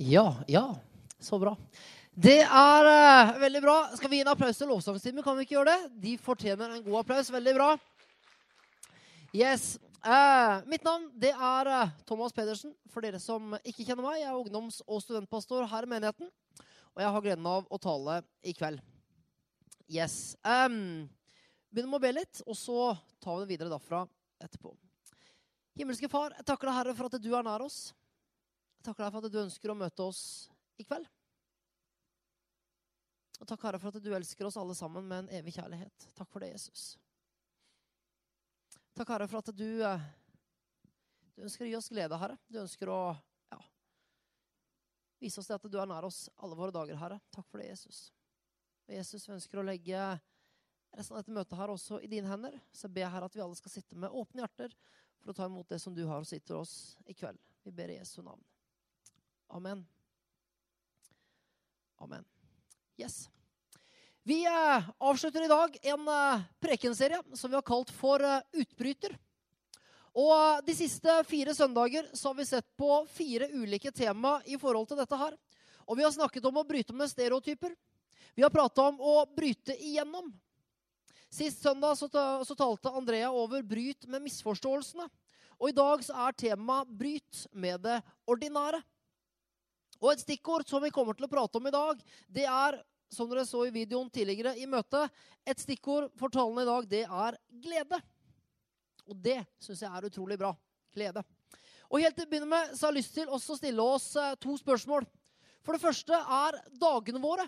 Ja, ja. Så bra. Det er uh, veldig bra. Skal vi gi en applaus til lovsangstimen? Kan vi ikke gjøre det? De fortjener en god applaus. Veldig bra. Yes. Uh, mitt navn det er uh, Thomas Pedersen. For dere som ikke kjenner meg, jeg er ungdoms- og studentpastor her i menigheten. Og jeg har gleden av å tale i kveld. Yes. Um, begynner med å be litt, og så tar vi det videre derfra etterpå. Himmelske Far, jeg takker deg, Herre, for at du er nær oss. Takker deg for at du ønsker å møte oss i kveld. Og takk, Herre, for at du elsker oss alle sammen med en evig kjærlighet. Takk for det, Jesus. Takk, Herre, for at du, eh, du ønsker å gi oss glede, Herre. Du ønsker å ja, vise oss det at du er nær oss alle våre dager, Herre. Takk for det, Jesus. Og Jesus, vi ønsker å legge resten av dette møtet her også i dine hender. Så jeg ber Herre at vi alle skal sitte med åpne hjerter for å ta imot det som du har å si til oss i kveld. Vi ber i Jesu navn. Amen. Amen. Yes. Vi eh, avslutter i dag en eh, prekenserie som vi har kalt for eh, Utbryter. Og De siste fire søndager så har vi sett på fire ulike tema i forhold til dette her. Og vi har snakket om å bryte med stereotyper. Vi har prata om å bryte igjennom. Sist søndag så, så talte Andrea over 'bryt med misforståelsene'. Og i dag så er temaet 'bryt med det ordinære'. Og et stikkord som vi kommer til å prate om i dag, det er, som dere så i videoen tidligere i møtet, et stikkord for talen i dag, det er glede. Og det syns jeg er utrolig bra. Glede. Og helt til å begynne med så har jeg lyst til å stille oss eh, to spørsmål. For det første er dagene våre.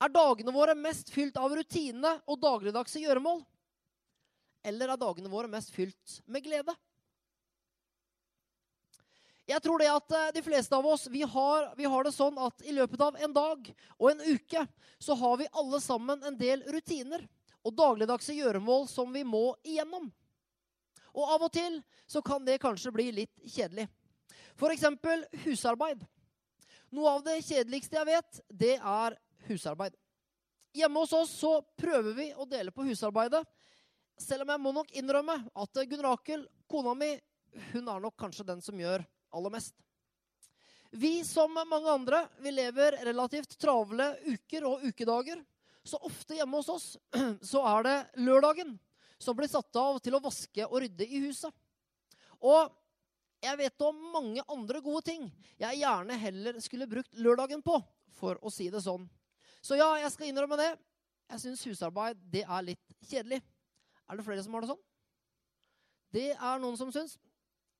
Er dagene våre mest fylt av rutine og dagligdagse gjøremål? Eller er dagene våre mest fylt med glede? Jeg tror det at eh, de fleste av oss vi har, vi har, det sånn at i løpet av en dag og en uke så har vi alle sammen en del rutiner og dagligdagse gjøremål som vi må igjennom. Og av og til så kan det kanskje bli litt kjedelig. F.eks. husarbeid. Noe av det kjedeligste jeg vet, det er husarbeid. Hjemme hos oss så prøver vi å dele på husarbeidet. Selv om jeg må nok innrømme at Gunn Rakel, kona mi, hun er nok kanskje den som gjør aller mest. Vi som mange andre vi lever relativt travle uker og ukedager. Så ofte hjemme hos oss så er det lørdagen som blir satt av til å vaske og rydde i huset. Og jeg vet om mange andre gode ting jeg gjerne heller skulle brukt lørdagen på, for å si det sånn. Så ja, jeg skal innrømme det. Jeg syns husarbeid det er litt kjedelig. Er det flere som har det sånn? Det er noen som syns.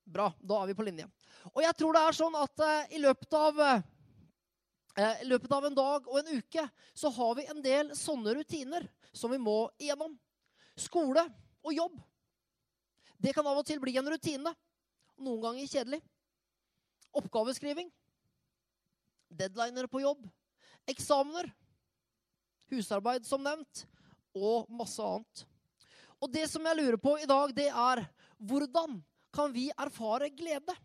Bra, da er vi på linje. Og jeg tror det er sånn at uh, i, løpet av, uh, i løpet av en dag og en uke så har vi en del sånne rutiner som vi må igjennom. Skole og jobb. Det kan av og til bli en rutine. Noen ganger kjedelig. Oppgaveskriving. Deadliner på jobb. Eksamener. Husarbeid, som nevnt. Og masse annet. Og det som jeg lurer på i dag, det er hvordan kan vi erfare glede?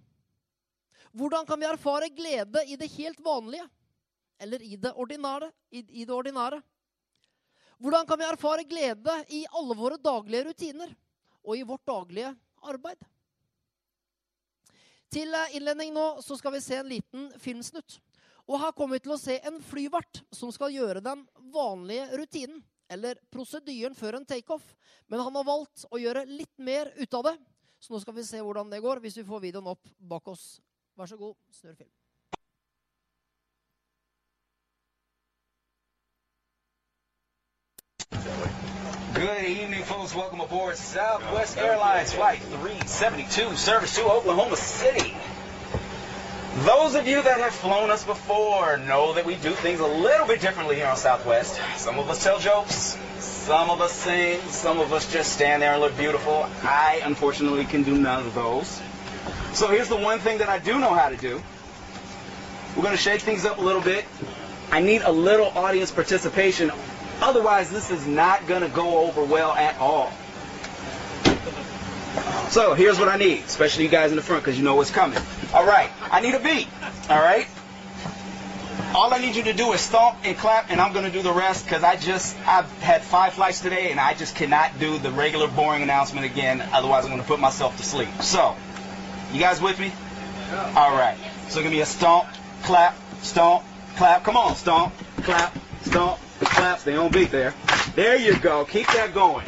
Hvordan kan vi erfare glede i det helt vanlige? Eller i det ordinære? I, i det ordinære? Hvordan kan vi erfare glede i alle våre daglige rutiner og i vårt daglige arbeid? Til innledning nå så skal vi se en liten filmsnutt. Og Her kommer vi til å se en flyvert som skal gjøre den vanlige rutinen, eller prosedyren før en takeoff. Men han har valgt å gjøre litt mer ut av det. Så nå skal vi se hvordan det går hvis vi får videoen opp bak oss. Vær så god, snurr film. Good evening, folks. Welcome aboard Southwest Airlines Flight 372, service to Oklahoma City. Those of you that have flown us before know that we do things a little bit differently here on Southwest. Some of us tell jokes, some of us sing, some of us just stand there and look beautiful. I, unfortunately, can do none of those. So here's the one thing that I do know how to do. We're going to shake things up a little bit. I need a little audience participation Otherwise, this is not going to go over well at all. So here's what I need, especially you guys in the front because you know what's coming. All right, I need a beat. All right. All I need you to do is stomp and clap, and I'm going to do the rest because I just I've had five flights today, and I just cannot do the regular boring announcement again. Otherwise, I'm going to put myself to sleep. So, you guys with me? All right. So give me a stomp clap, stomp, clap. Come on, stomp, clap, stomp, clap. Stay on beat there. There you go. Keep that going.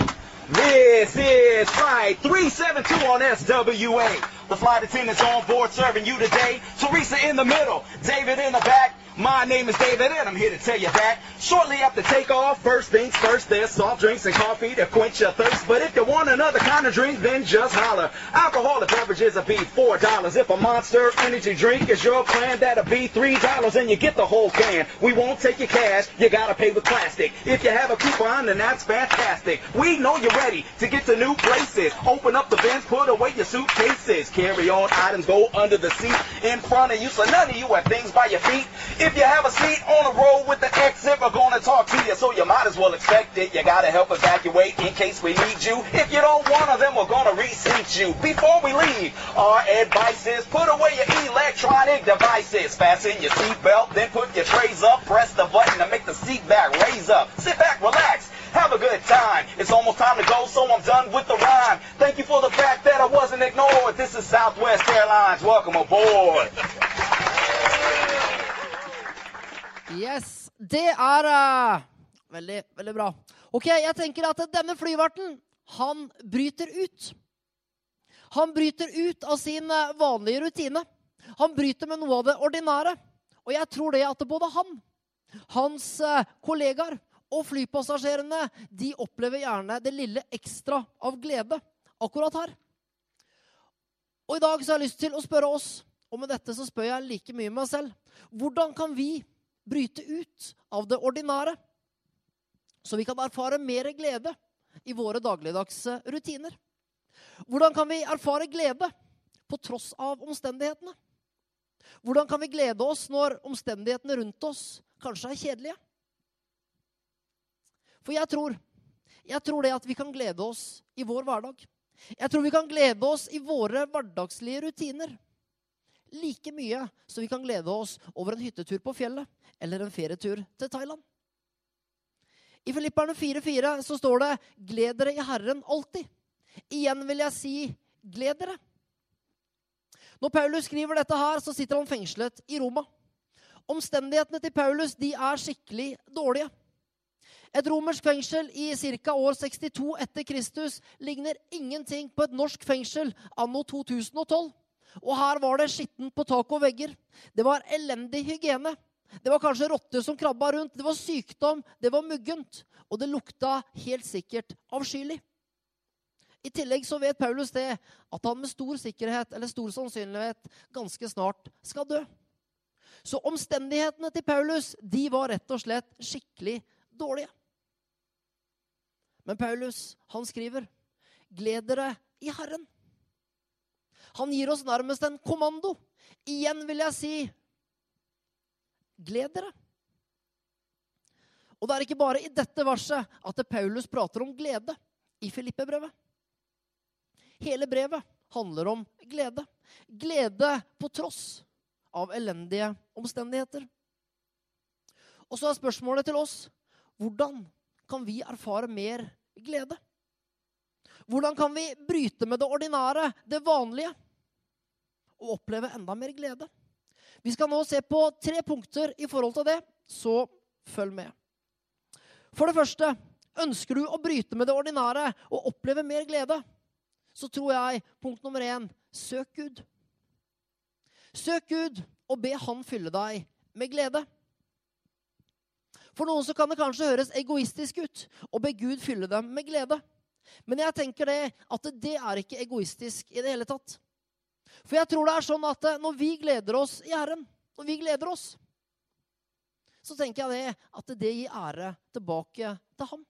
This is Flight 372 on SWA. The flight attendants on board serving you today. Teresa in the middle, David in the back. My name is David, and I'm here to tell you that shortly after takeoff, first things first, there's soft drinks and coffee to quench your thirst. But if you want another kind of drink, then just holler. Alcoholic beverages will be four dollars. If a Monster Energy drink is your plan, that'll be three dollars, and you get the whole can. We won't take your cash, you gotta pay with plastic. If you have a coupon, then that's fantastic. We know you're ready to get to new places. Open up the bins, put away your suitcases. Carry on items, go under the seat in front of you, so none of you have things by your feet. If you have a seat on the road with the exit, we're gonna talk to you, so you might as well expect it. You gotta help evacuate in case we need you. If you don't want them, we're gonna reseat you. Before we leave, our advice is put away your electronic devices. Fasten your seatbelt, then put your trays up. Press the button to make the seat back raise up. Sit back, relax. Have a good time. It's almost time to go, so I'm done with the rhyme. Thank you for the fact that I wasn't ignored. This is Southwest Airlines. Welcome aboard. Yes, det er uh, veldig, veldig bra. Ok, jeg tenker at denne flyverten, han bryter ut. Han bryter ut av sin eh, vanlige rutine. Han bryter med noe av det ordinære. Og jeg tror det at både han, hans eh, kollegaer og flypassasjerene, de opplever gjerne det lille ekstra av glede akkurat her. Og i dag så har jeg lyst til å spørre oss, og med dette så spør jeg like mye meg selv, hvordan kan vi bryte ut av det ordinære, så vi kan erfare mer glede i våre dagligdagse rutiner. Hvordan kan vi erfare glede på tross av omstendighetene? Hvordan kan vi glede oss når omstendighetene rundt oss kanskje er kjedelige? For jeg tror, jeg tror det at vi kan glede oss i vår hverdag. Jeg tror vi kan glede oss i våre hverdagslige rutiner like mye som vi kan glede oss over en hyttetur på fjellet eller en ferietur til Thailand. I Filipperne 4,4 så står det 'Gled dere i Herren alltid'. Igjen vil jeg si 'gled dere'. Når Paulus skriver dette her, så sitter han fengslet i Roma. Omstendighetene til Paulus de er skikkelig dårlige. Et romersk fengsel i ca. år 62 etter Kristus ligner ingenting på et norsk fengsel anno 2012. Og her var det skittent på tak og vegger. Det var elendig hygiene. Det var kanskje rotter som krabba rundt. Det var sykdom. Det var muggent. Og det lukta helt sikkert avskyelig. I tillegg så vet Paulus det at han med stor sikkerhet eller stor sannsynlighet ganske snart skal dø. Så omstendighetene til Paulus de var rett og slett skikkelig dårlige. Men Paulus han skriver, 'Gled dere i Herren'. Han gir oss nærmest en kommando. Igjen vil jeg si gled dere. Og det er ikke bare i dette verset at Paulus prater om glede i Filippe-brevet. Hele brevet handler om glede. Glede på tross av elendige omstendigheter. Og så er spørsmålet til oss hvordan kan vi erfare mer glede? Hvordan kan vi bryte med det ordinære, det vanlige, og oppleve enda mer glede? Vi skal nå se på tre punkter i forhold til det, så følg med. For det første, ønsker du å bryte med det ordinære og oppleve mer glede, så tror jeg punkt nummer én søk Gud. Søk Gud og be Han fylle deg med glede. For noen så kan det kanskje høres egoistisk ut å be Gud fylle dem med glede. Men jeg tenker det at det er ikke egoistisk i det hele tatt. For jeg tror det er sånn at når vi gleder oss i Herren, når vi gleder oss, så tenker jeg det at det gir ære tilbake til ham.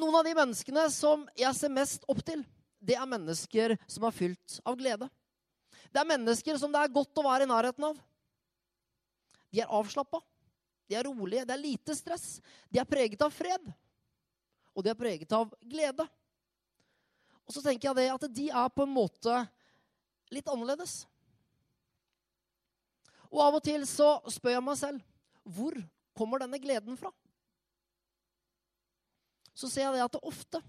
Noen av de menneskene som jeg ser mest opp til, det er mennesker som er fylt av glede. Det er mennesker som det er godt å være i nærheten av. De er avslappa, de er rolige, det er lite stress. De er preget av fred, og de er preget av glede. Og så tenker jeg det at de er på en måte litt annerledes. Og av og til så spør jeg meg selv hvor kommer denne gleden fra? Så ser jeg det at det ofte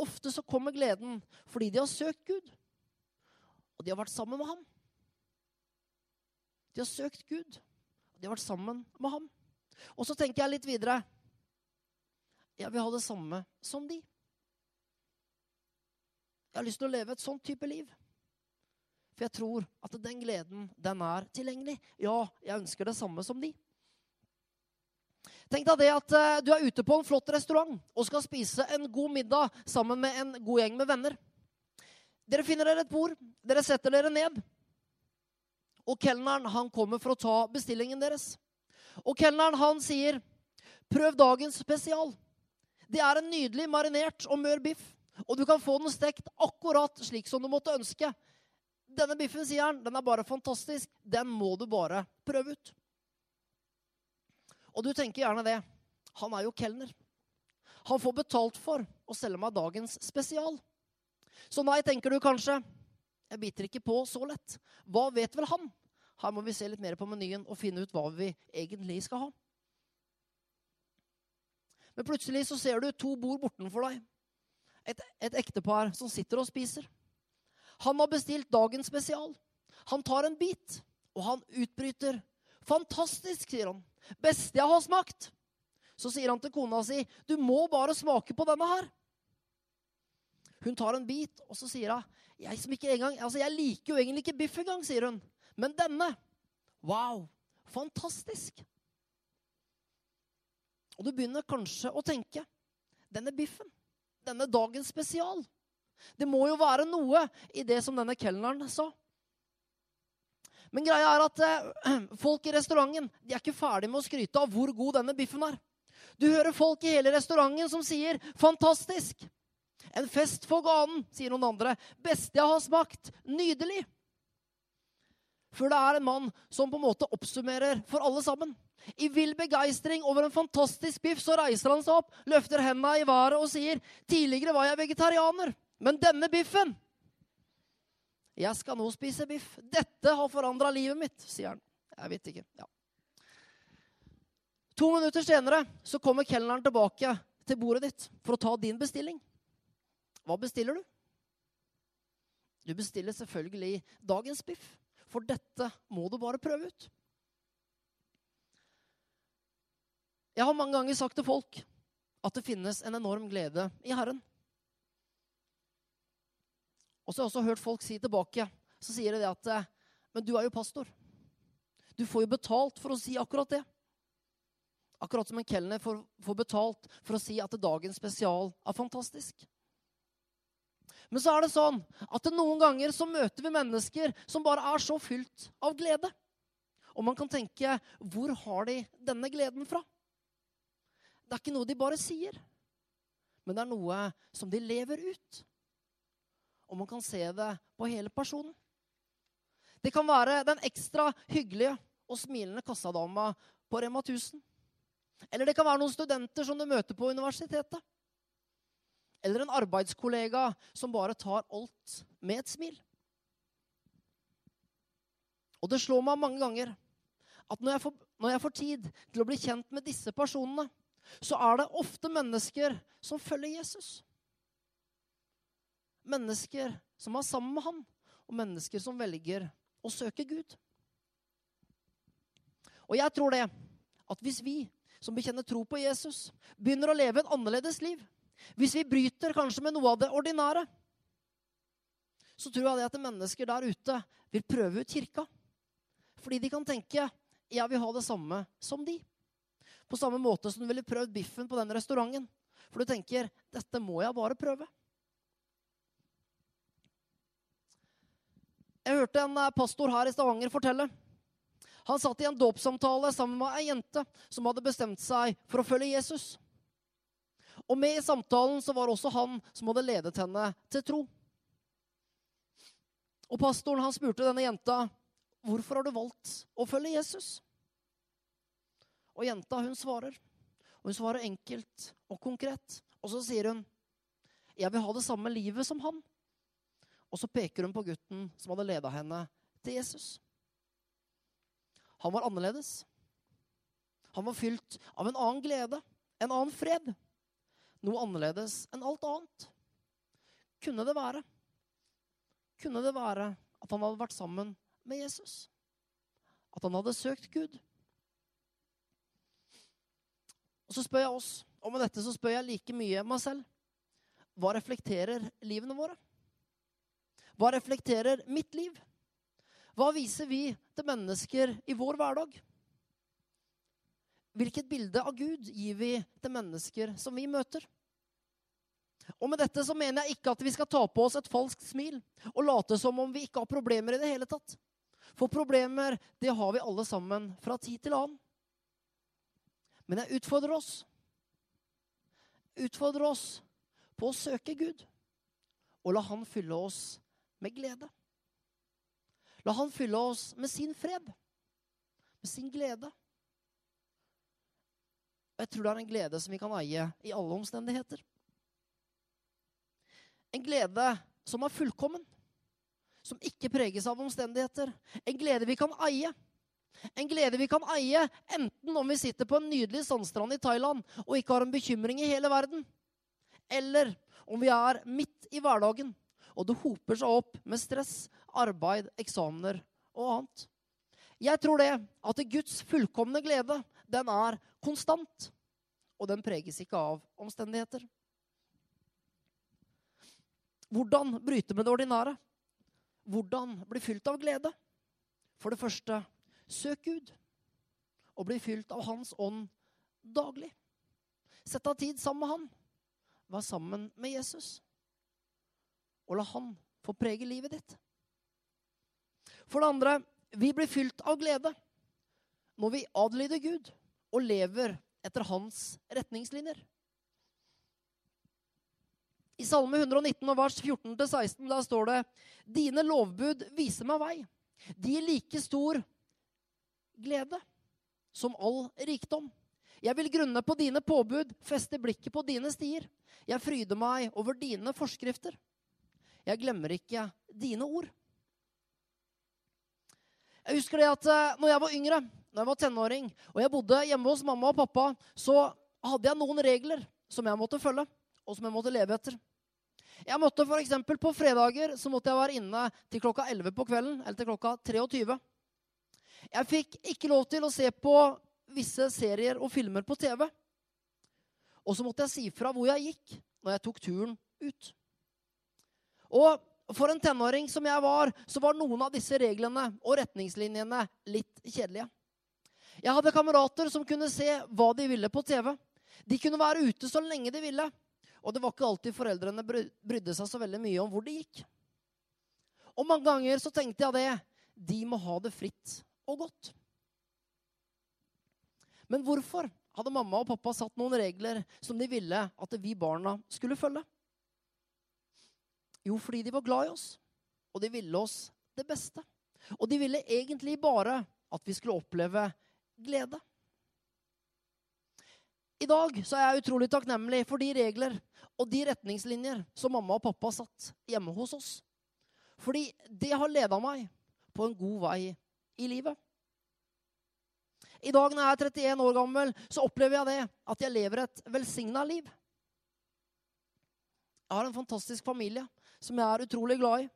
ofte så kommer gleden fordi de har søkt Gud. Og de har vært sammen med ham. De har søkt Gud. De har vært sammen med ham. Og så tenker jeg litt videre. Jeg vil ha det samme som de. Jeg har lyst til å leve et sånt type liv. For jeg tror at den gleden, den er tilgjengelig. Ja, jeg ønsker det samme som de. Tenk deg det at uh, du er ute på en flott restaurant og skal spise en god middag sammen med en god gjeng med venner. Dere finner dere et bord, dere setter dere ned. Og kelneren han kommer for å ta bestillingen deres. Og kelneren han sier, 'Prøv dagens spesial'. Det er en nydelig marinert og mør biff. Og du kan få den stekt akkurat slik som du måtte ønske. Denne biffen, sier han, den er bare fantastisk. Den må du bare prøve ut. Og du tenker gjerne det. Han er jo kelner. Han får betalt for å selge meg dagens spesial. Så nei, tenker du kanskje. Jeg biter ikke på så lett. Hva vet vel han? Her må vi se litt mer på menyen og finne ut hva vi egentlig skal ha. Men plutselig så ser du to bord bortenfor deg. Et, et ektepar som sitter og spiser. Han har bestilt dagens spesial. Han tar en bit, og han utbryter. 'Fantastisk', sier han. 'Beste jeg har smakt'. Så sier han til kona si, 'Du må bare smake på denne her'. Hun tar en bit, og så sier hun, 'Jeg som ikke engang, altså jeg liker jo egentlig ikke biff engang', sier hun. 'Men denne Wow! Fantastisk'. Og du begynner kanskje å tenke denne biffen, denne dagens spesial Det må jo være noe i det som denne kelneren sa. Men greia er at eh, folk i restauranten de er ikke ferdig med å skryte av hvor god denne biffen er. Du hører folk i hele restauranten som sier 'fantastisk'. En fest for ganen, sier noen andre. 'Beste jeg har smakt'. Nydelig. Før det er en mann som på en måte oppsummerer for alle sammen. I vill begeistring over en fantastisk biff så reiser han seg opp, løfter hendene i været og sier, 'Tidligere var jeg vegetarianer, men denne biffen Jeg skal nå spise biff. Dette har forandra livet mitt', sier han. Jeg vet ikke. Ja. To minutter senere så kommer kelneren tilbake til bordet ditt for å ta din bestilling. Hva bestiller du? Du bestiller selvfølgelig dagens biff, for dette må du bare prøve ut. Jeg har mange ganger sagt til folk at det finnes en enorm glede i Herren. Og så har jeg også hørt folk si tilbake så sier de at Men du er jo pastor. Du får jo betalt for å si akkurat det. Akkurat som en kelner får, får betalt for å si at dagens spesial er fantastisk. Men så er det sånn at noen ganger så møter vi mennesker som bare er så fylt av glede. Og man kan tenke hvor har de denne gleden fra? Det er ikke noe de bare sier, men det er noe som de lever ut. Og man kan se det på hele personen. Det kan være den ekstra hyggelige og smilende kassadama på Rema 1000. Eller det kan være noen studenter som du møter på universitetet. Eller en arbeidskollega som bare tar alt med et smil. Og det slår meg mange ganger at når jeg, får, når jeg får tid til å bli kjent med disse personene, så er det ofte mennesker som følger Jesus. Mennesker som er sammen med ham, og mennesker som velger å søke Gud. Og jeg tror det at hvis vi som bekjenner tro på Jesus, begynner å leve et annerledes liv, hvis vi bryter kanskje med noe av det ordinære, så tror jeg det at mennesker der ute vil prøve ut kirka. Fordi de kan tenke jeg vil ha det samme som de. På samme måte som du ville prøvd biffen på den restauranten. For du tenker 'dette må jeg bare prøve'. Jeg hørte en eh, pastor her i Stavanger fortelle. Han satt i en dåpssamtale sammen med ei jente som hadde bestemt seg for å følge Jesus. Og med i samtalen så var også han som hadde ledet henne til tro. Og pastoren han spurte denne jenta hvorfor har du valgt å følge Jesus. Og jenta, hun svarer. Og hun svarer enkelt og konkret. Og så sier hun, 'Jeg vil ha det samme livet som han.' Og så peker hun på gutten som hadde leda henne til Jesus. Han var annerledes. Han var fylt av en annen glede, en annen fred. Noe annerledes enn alt annet. Kunne det være? Kunne det være at han hadde vært sammen med Jesus? at han hadde søkt Gud. Og så spør jeg oss, og med dette så spør jeg like mye meg selv. Hva reflekterer livene våre? Hva reflekterer mitt liv? Hva viser vi til mennesker i vår hverdag? Hvilket bilde av Gud gir vi til mennesker som vi møter? Og med dette så mener jeg ikke at vi skal ta på oss et falskt smil og late som om vi ikke har problemer i det hele tatt. For problemer, det har vi alle sammen fra tid til annen. Men jeg utfordrer oss. Utfordrer oss på å søke Gud og la Han fylle oss med glede. La Han fylle oss med sin fred, med sin glede. Og jeg tror det er en glede som vi kan eie i alle omstendigheter. En glede som er fullkommen, som ikke preges av omstendigheter. En glede vi kan eie. En glede vi kan eie enten om vi sitter på en nydelig sandstrand i Thailand og ikke har en bekymring i hele verden, eller om vi er midt i hverdagen og det hoper seg opp med stress, arbeid, eksamener og annet. Jeg tror det at Guds fullkomne glede, den er konstant. Og den preges ikke av omstendigheter. Hvordan bryte med det ordinære? Hvordan bli fylt av glede? For det første, søk Gud og bli fylt av Hans ånd daglig. Sett av tid sammen med Han. Vær sammen med Jesus. Og la Han få prege livet ditt. For det andre, vi blir fylt av glede når vi adlyder Gud og lever etter Hans retningslinjer. I Salme 119 vers 14-16 da står det Dine lovbud viser meg vei. De gir like stor glede som all rikdom. Jeg vil grunne på dine påbud, feste blikket på dine stier. Jeg fryder meg over dine forskrifter. Jeg glemmer ikke dine ord. Jeg husker det at eh, når jeg var yngre, når jeg var tenåring, og jeg bodde hjemme hos mamma og pappa, så hadde jeg noen regler som jeg måtte følge, og som jeg måtte leve etter. Jeg måtte eksempel, På fredager så måtte jeg være inne til klokka 11 på kvelden, eller til klokka 23. Jeg fikk ikke lov til å se på visse serier og filmer på TV. Og så måtte jeg si fra hvor jeg gikk når jeg tok turen ut. Og for en tenåring som jeg var, så var noen av disse reglene og retningslinjene litt kjedelige. Jeg hadde kamerater som kunne se hva de ville på TV. De kunne være ute så lenge de ville. Og det var ikke alltid foreldrene brydde seg så veldig mye om hvor de gikk. Og mange ganger så tenkte jeg det. De må ha det fritt og godt. Men hvorfor hadde mamma og pappa satt noen regler som de ville at vi barna skulle følge? Jo, fordi de var glad i oss, og de ville oss det beste. Og de ville egentlig bare at vi skulle oppleve glede. I dag så er jeg utrolig takknemlig for de regler og de retningslinjer som mamma og pappa satt hjemme hos oss. Fordi det har leda meg på en god vei i livet. I dag når jeg er 31 år gammel, så opplever jeg det at jeg lever et velsigna liv. Jeg har en fantastisk familie som jeg er utrolig glad i.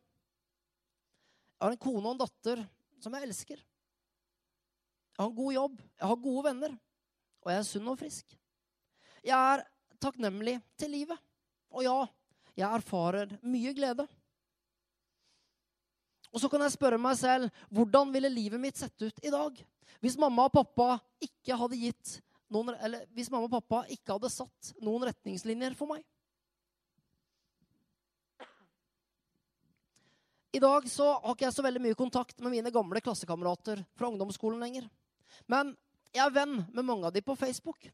Jeg har en kone og en datter som jeg elsker. Jeg har en god jobb, jeg har gode venner, og jeg er sunn og frisk. Jeg er takknemlig til livet. Og ja, jeg erfarer mye glede. Og så kan jeg spørre meg selv hvordan ville livet mitt sett ut i dag hvis mamma og pappa ikke hadde gitt noen, eller hvis mamma og pappa ikke hadde satt noen retningslinjer for meg? I dag så har ikke jeg så veldig mye kontakt med mine gamle klassekamerater fra ungdomsskolen lenger. Men jeg er venn med mange av de på Facebook.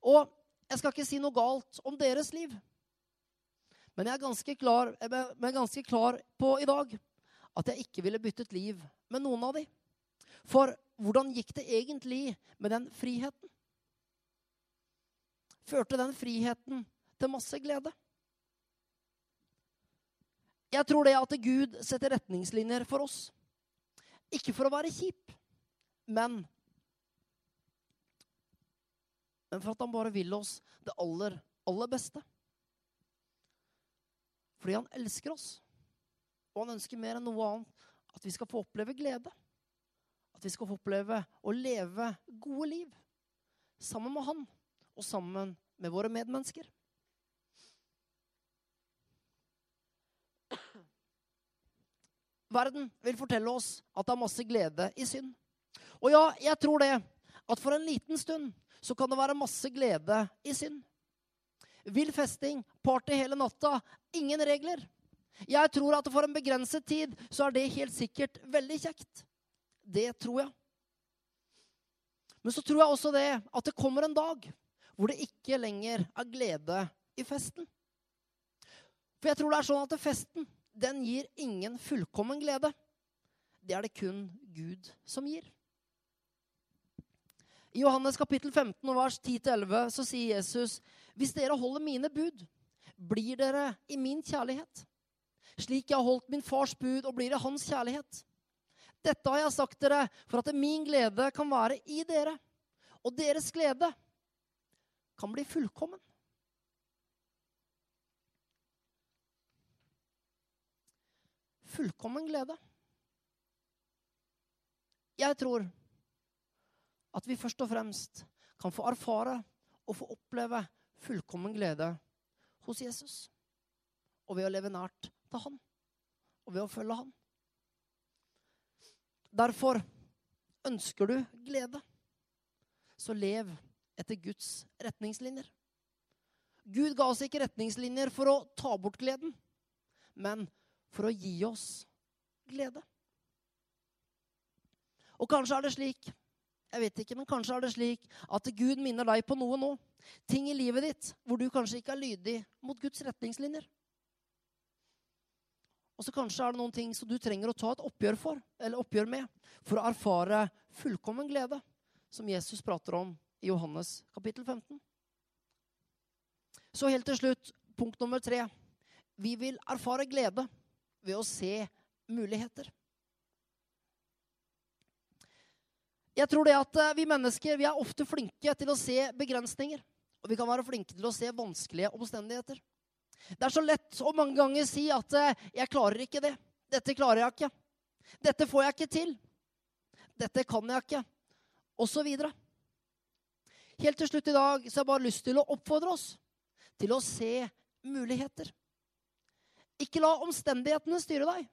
Og jeg skal ikke si noe galt om deres liv. Men jeg er ganske klar, jeg er ganske klar på i dag at jeg ikke ville byttet liv med noen av de. For hvordan gikk det egentlig med den friheten? Førte den friheten til masse glede? Jeg tror det at Gud setter retningslinjer for oss. Ikke for å være kjip, men men for at han bare vil oss det aller, aller beste. Fordi han elsker oss. Og han ønsker mer enn noe annet at vi skal få oppleve glede. At vi skal få oppleve å leve gode liv sammen med Han og sammen med våre medmennesker. Verden vil fortelle oss at det er masse glede i synd. Og ja, jeg tror det. At for en liten stund så kan det være masse glede i synd. Vill festing, party hele natta, ingen regler. Jeg tror at for en begrenset tid så er det helt sikkert veldig kjekt. Det tror jeg. Men så tror jeg også det at det kommer en dag hvor det ikke lenger er glede i festen. For jeg tror det er sånn at festen den gir ingen fullkommen glede. Det er det kun Gud som gir. I Johannes kapittel 15 vers 10-11 så sier Jesus hvis dere holder mine bud, blir dere i min kjærlighet. Slik jeg har holdt min fars bud og blir i hans kjærlighet. Dette har jeg sagt dere for at min glede kan være i dere, og deres glede kan bli fullkommen. Fullkommen glede. Jeg tror at vi først og fremst kan få erfare og få oppleve fullkommen glede hos Jesus. Og ved å leve nært til han. Og ved å følge han. Derfor ønsker du glede, så lev etter Guds retningslinjer. Gud ga oss ikke retningslinjer for å ta bort gleden, men for å gi oss glede. Og kanskje er det slik jeg vet ikke, men kanskje er det slik at Gud minner deg på noe nå. Ting i livet ditt hvor du kanskje ikke er lydig mot Guds retningslinjer. Og så kanskje er det noen ting som du trenger å ta et oppgjør for, eller oppgjør med, for å erfare fullkommen glede, som Jesus prater om i Johannes kapittel 15. Så helt til slutt, punkt nummer tre. Vi vil erfare glede ved å se muligheter. Jeg tror det at eh, vi mennesker vi er ofte flinke til å se begrensninger. Og vi kan være flinke til å se vanskelige omstendigheter. Det er så lett å mange ganger si at eh, 'jeg klarer ikke det'. 'Dette klarer jeg ikke'. 'Dette får jeg ikke til'. 'Dette kan jeg ikke'. Og så videre. Helt til slutt i dag så har jeg bare lyst til å oppfordre oss til å se muligheter. Ikke la omstendighetene styre deg,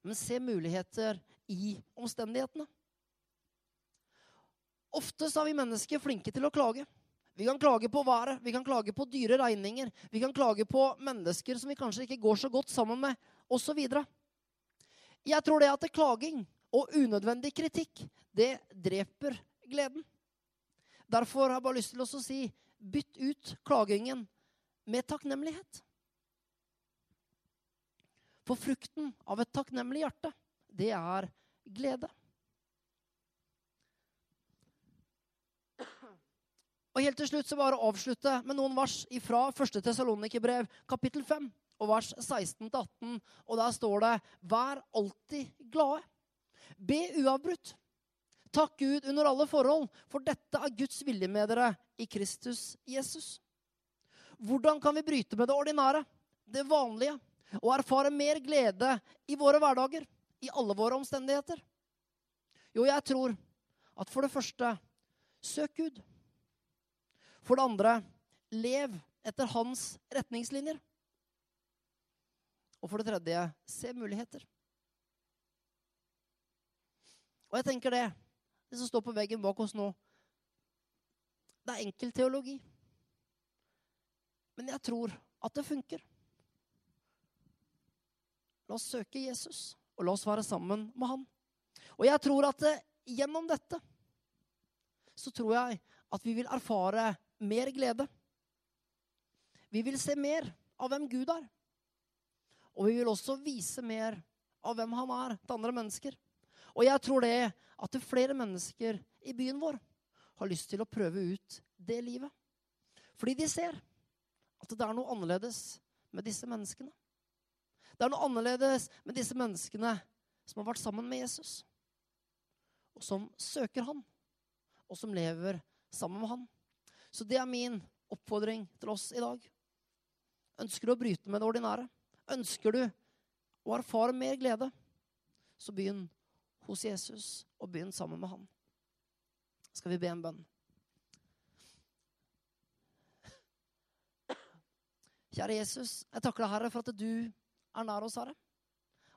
men se muligheter i omstendighetene. Ofte er vi mennesker flinke til å klage. Vi kan klage på været, vi kan klage på dyre regninger, vi kan klage på mennesker som vi kanskje ikke går så godt sammen med, osv. Jeg tror det at klaging og unødvendig kritikk, det dreper gleden. Derfor har jeg bare lyst til å si bytt ut klagingen med takknemlighet. For frukten av et takknemlig hjerte, det er glede. Og helt til slutt så bare avslutte med noen vers fra 1. Tessalonikerbrev, kapittel 5, og vers 16-18. Og der står det Vær alltid glade. Be uavbrutt. Takk Gud under alle forhold, for dette er Guds vilje med dere i Kristus Jesus. Hvordan kan vi bryte med det ordinære, det vanlige, og erfare mer glede i våre hverdager? I alle våre omstendigheter? Jo, jeg tror at for det første søk Gud. For det andre lev etter hans retningslinjer. Og for det tredje se muligheter. Og jeg tenker det, det som står på veggen bak oss nå Det er enkel teologi. Men jeg tror at det funker. La oss søke Jesus og la oss være sammen med han. Og jeg tror at eh, gjennom dette så tror jeg at vi vil erfare mer glede. Vi vil se mer av hvem Gud er. Og vi vil også vise mer av hvem han er til andre mennesker. Og jeg tror det at flere mennesker i byen vår har lyst til å prøve ut det livet. Fordi de ser at det er noe annerledes med disse menneskene. Det er noe annerledes med disse menneskene som har vært sammen med Jesus, og som søker han, og som lever sammen med han. Så det er min oppfordring til oss i dag. Ønsker du å bryte med det ordinære? Ønsker du å erfare mer glede? Så begynn hos Jesus og begynn sammen med han. Skal vi be en bønn? Kjære Jesus, jeg takker deg, Herre, for at du er nær oss, Herre.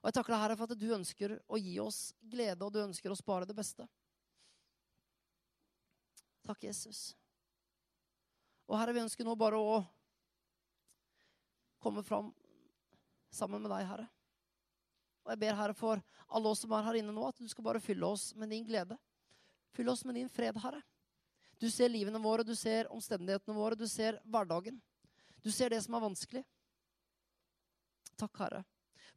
Og jeg takker deg, Herre, for at du ønsker å gi oss glede, og du ønsker å spare det beste. Takk, Jesus. Og Herre, vi ønsker nå bare å komme fram sammen med deg, Herre. Og jeg ber, Herre, for alle oss som er her inne nå, at du skal bare fylle oss med din glede. Fyll oss med din fred, Herre. Du ser livene våre, du ser omstendighetene våre, du ser hverdagen. Du ser det som er vanskelig. Takk, Herre,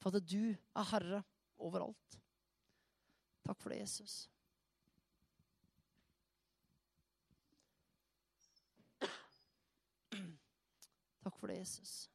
for at du er herre overalt. Takk for det, Jesus. Takk for det, Jesus.